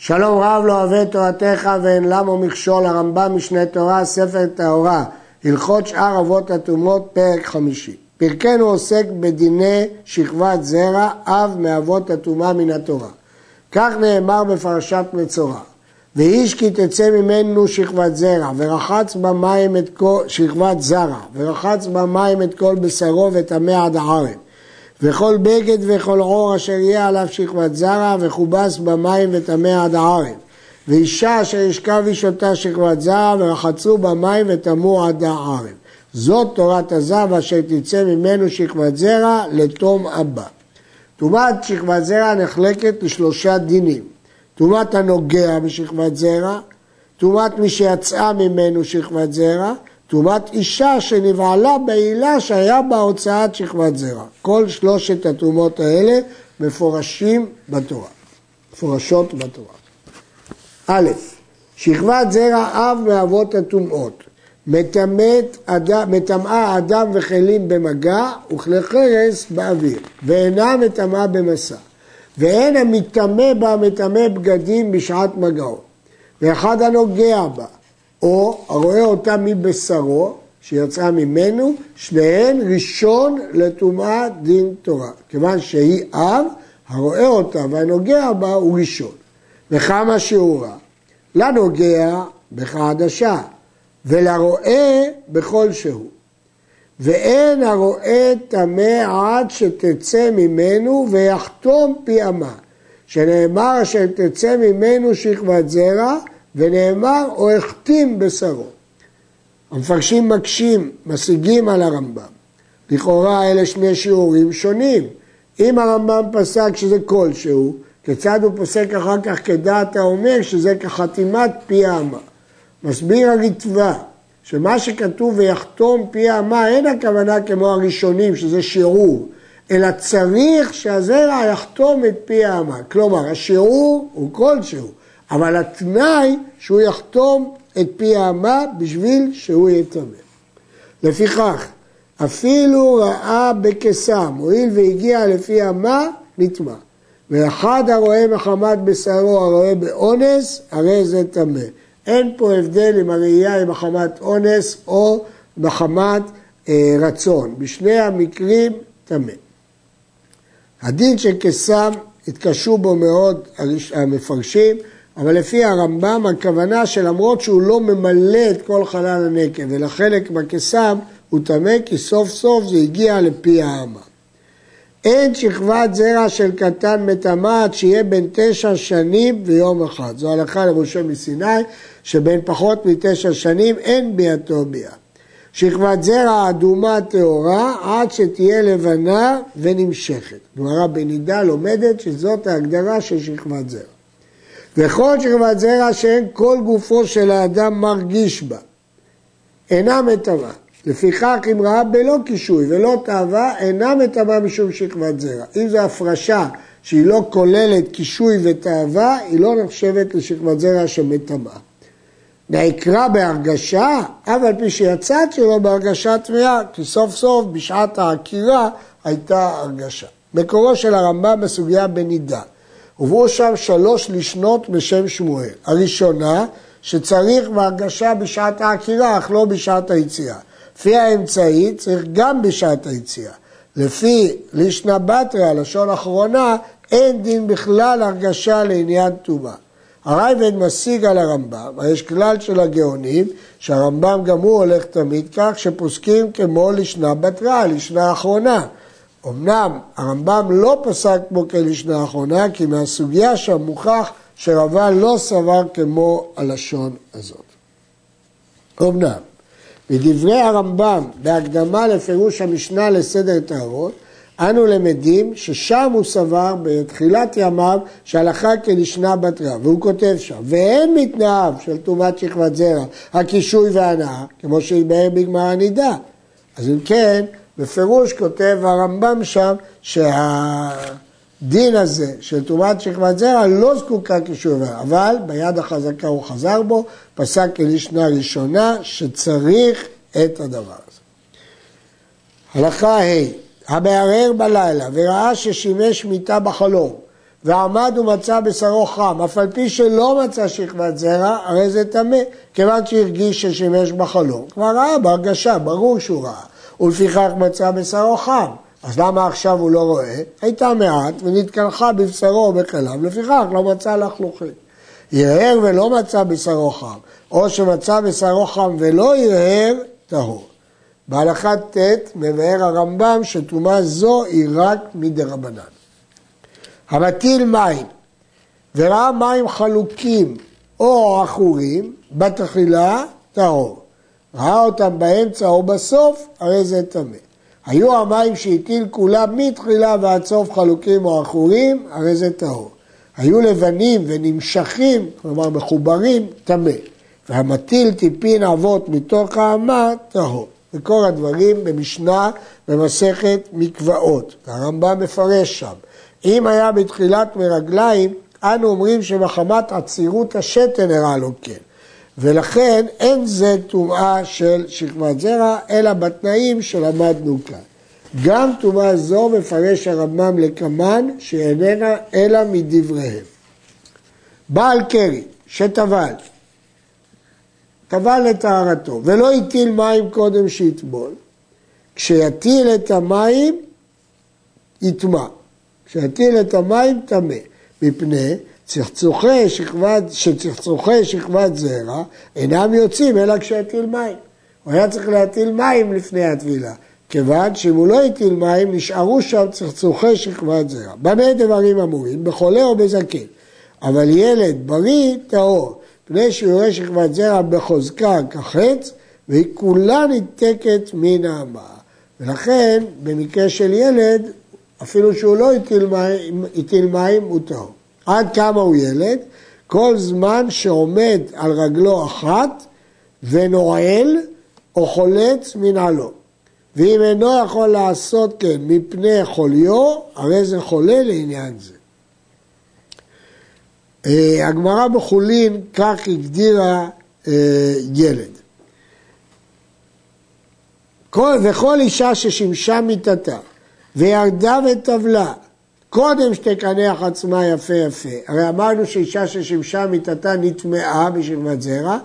שלום רב לא אוהב תורתך ואין למו מכשול, הרמב"ם משנה תורה, ספר טהורה, הלכות שאר אבות הטומאות, פרק חמישי. פרקנו עוסק בדיני שכבת זרע, אב מאבות הטומאה מן התורה. כך נאמר בפרשת מצורע. ואיש כי תצא ממנו שכבת זרע, ורחץ במים את כל, שכבת זרע, ורחץ במים את כל בשרו וטמא עד הערב. וכל בגד וכל עור אשר יהיה עליו שכבת זרע, וכובס במים וטמא עד הערב. ואישה אשר ישכב איש אותה שכבת זרע, ורחצו במים וטמאו עד הערב. זאת תורת הזב אשר תצא ממנו שכבת זרע לתום הבא. טומאת שכבת זרע נחלקת לשלושה דינים. טומאת הנוגע בשכבת זרע, טומאת מי שיצאה ממנו שכבת זרע, טומאת אישה שנבעלה בעילה שהיה בה הוצאת שכבת זרע. כל שלושת הטומאות האלה מפורשים בתורה, מפורשות בתורה. א', שכבת זרע אב מאבות הטומאות. מטמאה אדם וכלים במגע וכלי חרס באוויר, ואינה מטמאה במסע. ואין המטמא בה מטמא בגדים בשעת מגעו. ואחד הנוגע בה, או הרואה אותה מבשרו, שיצאה ממנו, שניהם ראשון לטומאת דין תורה. כיוון שהיא אב, הרואה אותה והנוגע בה הוא ראשון. וכמה שיעורה? לנוגע בחדשה, ולרואה בכל שהוא. ואין הרואה טמא עד שתצא ממנו ויחתום פי אמה, שנאמר אשר תצא ממנו שכבת זרע, ונאמר או החתים בשרו. המפרשים מקשים, משיגים על הרמב"ם. לכאורה אלה שני שיעורים שונים. אם הרמב"ם פסק שזה כלשהו, כיצד הוא פוסק אחר כך כדעת האומר שזה כחתימת פי האמה? מסביר הריטב"א שמה שכתוב ויחתום פי האמה אין הכוונה כמו הראשונים שזה שיעור, אלא צריך שהזרע יחתום את פי האמה. כלומר, השיעור הוא כלשהו, אבל התנאי שהוא יחתום את פי האמה בשביל שהוא יטמא. לפיכך, אפילו ראה בקסם, הואיל והגיע לפי אמה, נטמע. ואחד הרואה מחמת בשרו הרואה באונס, הרי זה טמא. אין פה הבדל אם הראייה היא מחמת אונס או מחמת אה, רצון. בשני המקרים טמא. הדין של קסם התקשו בו מאוד המפרשים, אבל לפי הרמב"ם הכוונה שלמרות שהוא לא ממלא את כל חלל הנקב ולחלק בקסם הוא טמא כי סוף סוף זה הגיע לפי האמה. אין שכבת זרע של קטן מטמאת שיהיה בין תשע שנים ויום אחד. זו הלכה למשה מסיני שבין פחות מתשע שנים אין ביאתו ביאה. שכבת זרע אדומה טהורה עד שתהיה לבנה ונמשכת. גמרא בנידה לומדת שזאת ההגדרה של שכבת זרע. וכל שכבת זרע שאין כל גופו של האדם מרגיש בה, אינה מטמאה. לפיכך אם ראה בלא קישוי ולא תאווה, אינה מטמאה משום שכבת זרע. אם זו הפרשה שהיא לא כוללת קישוי ותאווה, היא לא נחשבת לשכבת זרע שמטמאה. נעקרה בהרגשה, אף על פי שיצאת שלו בהרגשה טמאה, כי סוף סוף בשעת העקירה הייתה הרגשה. מקורו של הרמב"ם בסוגיה בנידה. הובאו שם שלוש לשנות בשם שמואל. הראשונה, שצריך בהרגשה בשעת העקירה, אך לא בשעת היציאה. לפי האמצעי צריך גם בשעת היציאה. לפי לישנא בתרא, לשון אחרונה, אין דין בכלל הרגשה לעניין טומאה. הרייבד משיג על הרמב"ם, יש כלל של הגאונים, שהרמב"ם גם הוא הולך תמיד כך, שפוסקים כמו לשנה בתרא, לשנה האחרונה. אמנם הרמב"ם לא פסק בו כלשנה האחרונה, כי מהסוגיה שם מוכח שרבן לא סבר כמו הלשון הזאת. אמנם, בדברי הרמב"ם בהקדמה לפירוש המשנה לסדר טהרות, אנו למדים ששם הוא סבר בתחילת ימיו שהלכה כלשנה בתרא, והוא כותב שם, ואין מתנאיו של טומאת שכבת זרע, הקישוי והנאה, כמו שהתבהר בגמר הנידה. אז אם כן, בפירוש כותב הרמב"ם שם שהדין הזה של טומאת שכבת זרע לא זקוקה והנאה, אבל ביד החזקה הוא חזר בו, פסק כלשנה ראשונה שצריך את הדבר הזה. הלכה ה' המערער בלילה וראה ששימש מיטה בחלום ועמד ומצא בשרו חם, אף על פי שלא מצא שכבת זרע, הרי זה טמא, כיוון שהרגיש ששימש בחלום. כבר ראה בהרגשה, ברור שהוא ראה, ולפיכך מצא בשרו חם. אז למה עכשיו הוא לא רואה? הייתה מעט ונתקלחה בבשרו או בכליו, לפיכך לא מצא לחלוכית. הרהר ולא מצא בשרו חם, או שמצא בשרו חם ולא הרהר, טהור. בהלכת ט' מבאר הרמב"ם שטומאה זו היא רק מדרבנן. המטיל מים וראה מים חלוקים או עכורים בתחילה טהור. ראה אותם באמצע או בסוף, הרי זה טמא. היו המים שהטיל כולם מתחילה ועד סוף חלוקים או עכורים, הרי זה טהור. היו לבנים ונמשכים, כלומר מחוברים, טמא. והמטיל טיפין אבות מתוך האמה, טהור. וכל הדברים במשנה במסכת מקוואות. הרמב"ם מפרש שם. אם היה בתחילת מרגליים, אנו אומרים שמחמת עצירות השתן הראה לו כן. ולכן אין זה טומאה של שכבת זרע, אלא בתנאים שלמדנו כאן. גם טומאה זו מפרש הרמב"ם לקמן, שאיננה אלא מדבריהם. בעל קרי שטבל, טבל לטהרתו, ולא הטיל מים קודם שיטבול, כשיטיל את המים, יטמע. כשיטיל את המים, טמא. מפני צחצוחי שכבת, שצחצוחי שכבת זרע אינם יוצאים אלא כשיטיל מים. הוא היה צריך להטיל מים לפני הטבילה. כיוון שאם הוא לא הטיל מים, נשארו שם צחצוחי שכבת זרע. במה דברים אמורים? בחולה או בזקן. אבל ילד בריא, טהור, פני שהוא יורה שכבת זרע בחוזקה כחץ, והיא כולה ניתקת מן האמה. ולכן, במקרה של ילד, אפילו שהוא לא הטיל מים, הטיל מים הוא טהור. עד כמה הוא ילד? כל זמן שעומד על רגלו אחת ונועל או חולץ מנעלו. ואם אינו יכול לעשות כן מפני חוליו, הרי זה חולה לעניין זה. אה, הגמרא בחולין כך הגדירה אה, ילד. כל, וכל אישה ששימשה מיתתה וירדה וטבלה קודם שתקנח עצמה יפה יפה. הרי אמרנו שאישה ששימשה מיתתה נטמעה בשכבת זרע,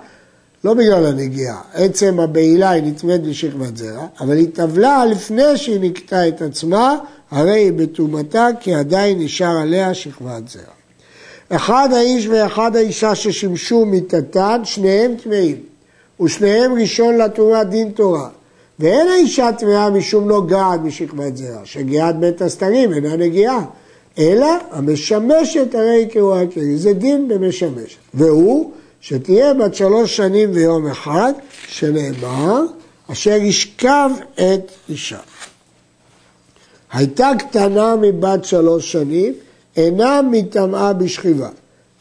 לא בגלל הנגיעה, עצם הבעילה היא נטמאת בשכבת זרע, אבל היא טבלה לפני שהיא נקטה את עצמה, הרי היא בטומאתה, כי עדיין נשאר עליה שכבת זרע. אחד האיש ואחד האישה ששימשו מיתתן, שניהם טמאים, ושניהם ראשון לטומאה דין תורה. ואין האישה טמאה משום נוגעת בשכבת זרע, שגיאת בית הסתרים אינה נגיעה, אלא המשמשת הרי קרואה כלי, זה דין במשמשת. והוא שתהיה בת שלוש שנים ויום אחד, שנאמר, אשר ישכב את אישה. הייתה קטנה מבת שלוש שנים, אינה מטמאה בשכיבה,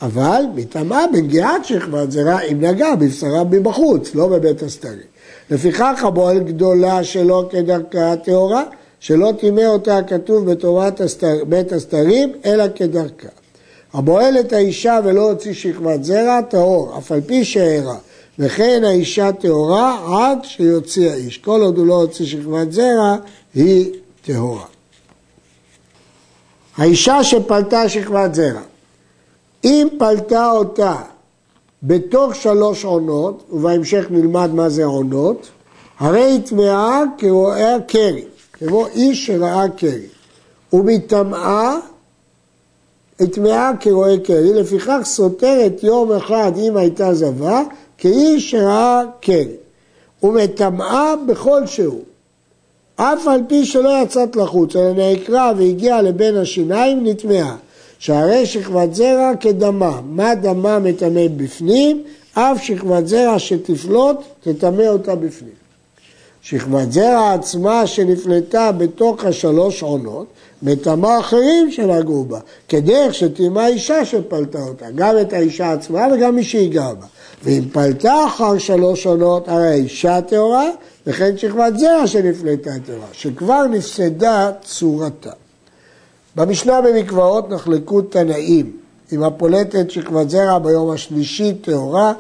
אבל מטמאה בנגיעת שכבת זרע אם נגע בבשרה מבחוץ, לא בבית הסתרים. לפיכך הבועל גדולה שלא כדרכה הטהורה, שלא טימא אותה כתוב בתורת הסתר, בית הסתרים, אלא כדרכה. הבועל את האישה ולא הוציא שכבת זרע, טהור, אף על פי שהערה. וכן האישה טהורה עד שיוציא האיש. כל עוד הוא לא הוציא שכבת זרע, היא טהורה. האישה שפלטה שכבת זרע, אם פלטה אותה בתוך שלוש עונות, ובהמשך נלמד מה זה עונות, הרי היא טמאה כרואה קרי, כמו איש שראה קרי. ומטמאה היא טמאה כרואה קרי, לפיכך סותרת יום אחד אם הייתה זבה, כאיש שראה קרי. ומטמאה בכל שהוא. אף על פי שלא יצאת לחוץ, אלא נעקרה והגיעה לבין השיניים, נטמעה. שהרי שכבת זרע כדמה, מה דמה מטמא בפנים, אף שכבת זרע שתפלוט, תטמא אותה בפנים. שכבת זרע עצמה שנפלטה בתוך השלוש עונות, מטמא אחרים שנגעו בה, כדרך שטמאה אישה שפלטה אותה, גם את האישה עצמה וגם מי שהיגע בה. ואם פלטה אחר שלוש עונות, הרי האישה טהורה, וכן שכבת זרע שנפלטה טהורה, שכבר נפסדה צורתה. במשנה במקוואות נחלקו תנאים, אם הפולטת שכבת זרע ביום השלישי טהורה,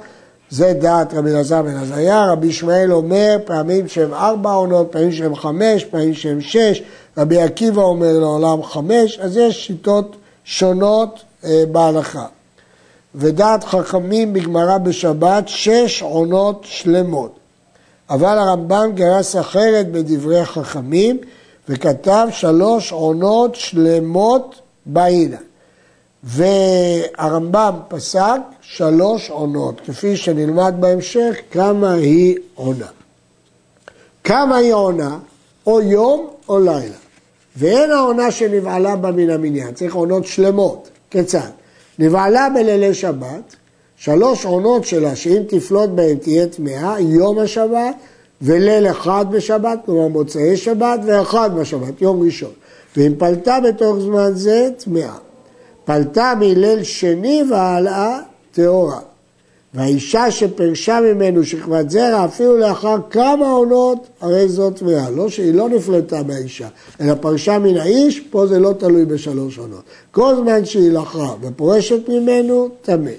זה דעת רבי אלעזר בן עזריה, רבי ישמעאל אומר פעמים שהם ארבע עונות, פעמים שהם חמש, פעמים שהם שש, רבי עקיבא אומר לעולם חמש, אז יש שיטות שונות אה, בהלכה. ודעת חכמים בגמרא בשבת שש עונות שלמות. אבל הרמב"ם גרס אחרת בדברי חכמים וכתב שלוש עונות שלמות בעילה. והרמב"ם פסק שלוש עונות, כפי שנלמד בהמשך כמה היא עונה. כמה היא עונה? או יום או לילה. ואין העונה שנבעלה בה מן המניין, צריך עונות שלמות. כיצד? נבעלה בלילי שבת, שלוש עונות שלה, שאם תפלוט בהן תהיה טמאה, יום השבת וליל אחד בשבת, כלומר מוצאי שבת, ואחד בשבת, יום ראשון. ואם פלטה בתוך זמן זה, טמאה. פלטה מליל שני והלאה, טהורה. והאישה שפרשה ממנו שכבת זרע, אפילו לאחר כמה עונות, הרי זאת טמאה. לא שהיא לא נפלטה מהאישה, אלא פרשה מן האיש, פה זה לא תלוי בשלוש עונות. כל זמן שהיא לקחה ופורשת ממנו, טמא.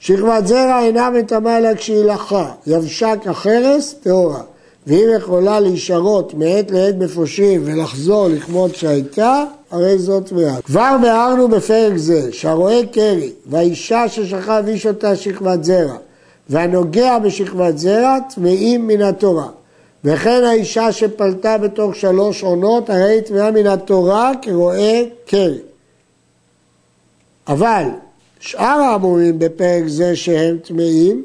שכבת זרע אינה מטמאה אלא כשהיא לקחה, יבשה כחרס, טהורה. ואם יכולה להישרות מעת לעת בפושים ולחזור לכמות שהייתה, הרי זאת טמאה. כבר ביארנו בפרק זה שהרואה קרי והאישה ששכב איש אותה שכבת זרע והנוגע בשכבת זרע טמאים מן התורה. וכן האישה שפלטה בתוך שלוש עונות, הרי היא טמאה מן התורה כרואה קרי. אבל שאר האמורים בפרק זה שהם טמאים,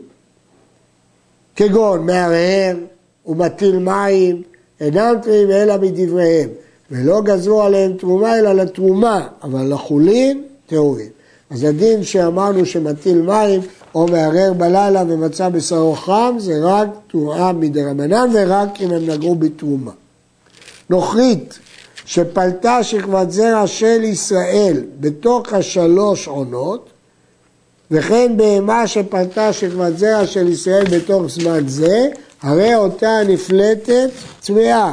כגון מערער ומטיל מים, אינם טמאים אלא מדבריהם. ולא גזרו עליהם תרומה אלא לתרומה, אבל לחולין טהורים. אז הדין שאמרנו שמטיל מים או מערער בלילה ומצא בשרו חם זה רק תרועה מדרבנן ורק אם הם נגעו בתרומה. נוכרית שפלטה שכבת זרע של ישראל בתוך השלוש עונות וכן בהמה שפלטה שכבת זרע של ישראל בתוך זמן זה הרי אותה נפלטת צמאה.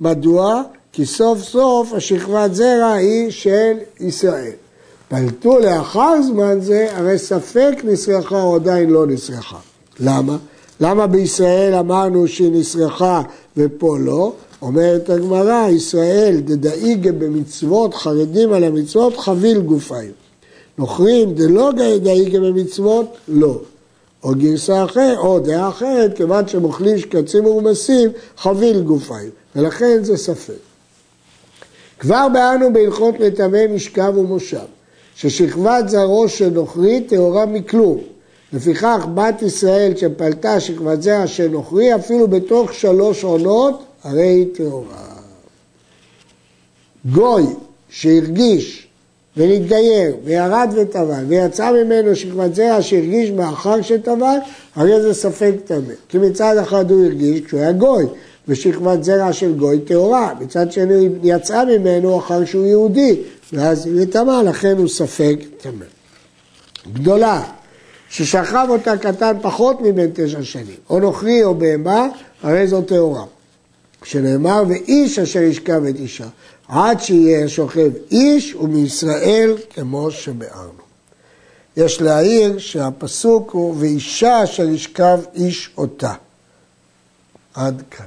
מדוע? כי סוף סוף השכבת זרע היא של ישראל. פלטו לאחר זמן זה, הרי ספק נסרחה או עדיין לא נסרחה. למה? למה בישראל אמרנו שהיא נסרחה ופה לא? אומרת הגמרא, ישראל דדאיגה במצוות, חרדים על המצוות, חביל גופיים. נוכרים דלא דאיגה במצוות, לא. או גרסה אחרת, או דעה אחרת, כיוון שמוכלים שקצים ומומסים, חביל גופיים. ולכן זה ספק. כבר באנו בהלכות לטמא משכב ומושב, ששכבת זרעו של נוכרי טהורה מכלום. לפיכך בת ישראל שפלטה שכבת זרע של נוכרי, אפילו בתוך שלוש עונות, הרי היא טהורה. גוי שהרגיש ונתגייר וירד וטבל ויצא ממנו שכבת זרע שהרגיש מאחר שטבל, הרי זה ספק טמא. כי מצד אחד הוא הרגיש כשהוא היה גוי, ושכבת זרע של גוי טהורה, מצד שני היא יצאה ממנו אחר שהוא יהודי, ואז היא טמאה, לכן הוא ספק טמא. גדולה, ששכב אותה קטן פחות מבין תשע שנים, או נוכרי או בהמה, הרי זו טהורה. שנאמר, ואיש אשר ישכב את אישה, עד שיהיה שוכב איש ומישראל כמו שביארנו. יש להעיר שהפסוק הוא, ואישה אשר ישכב איש אותה. עד כאן.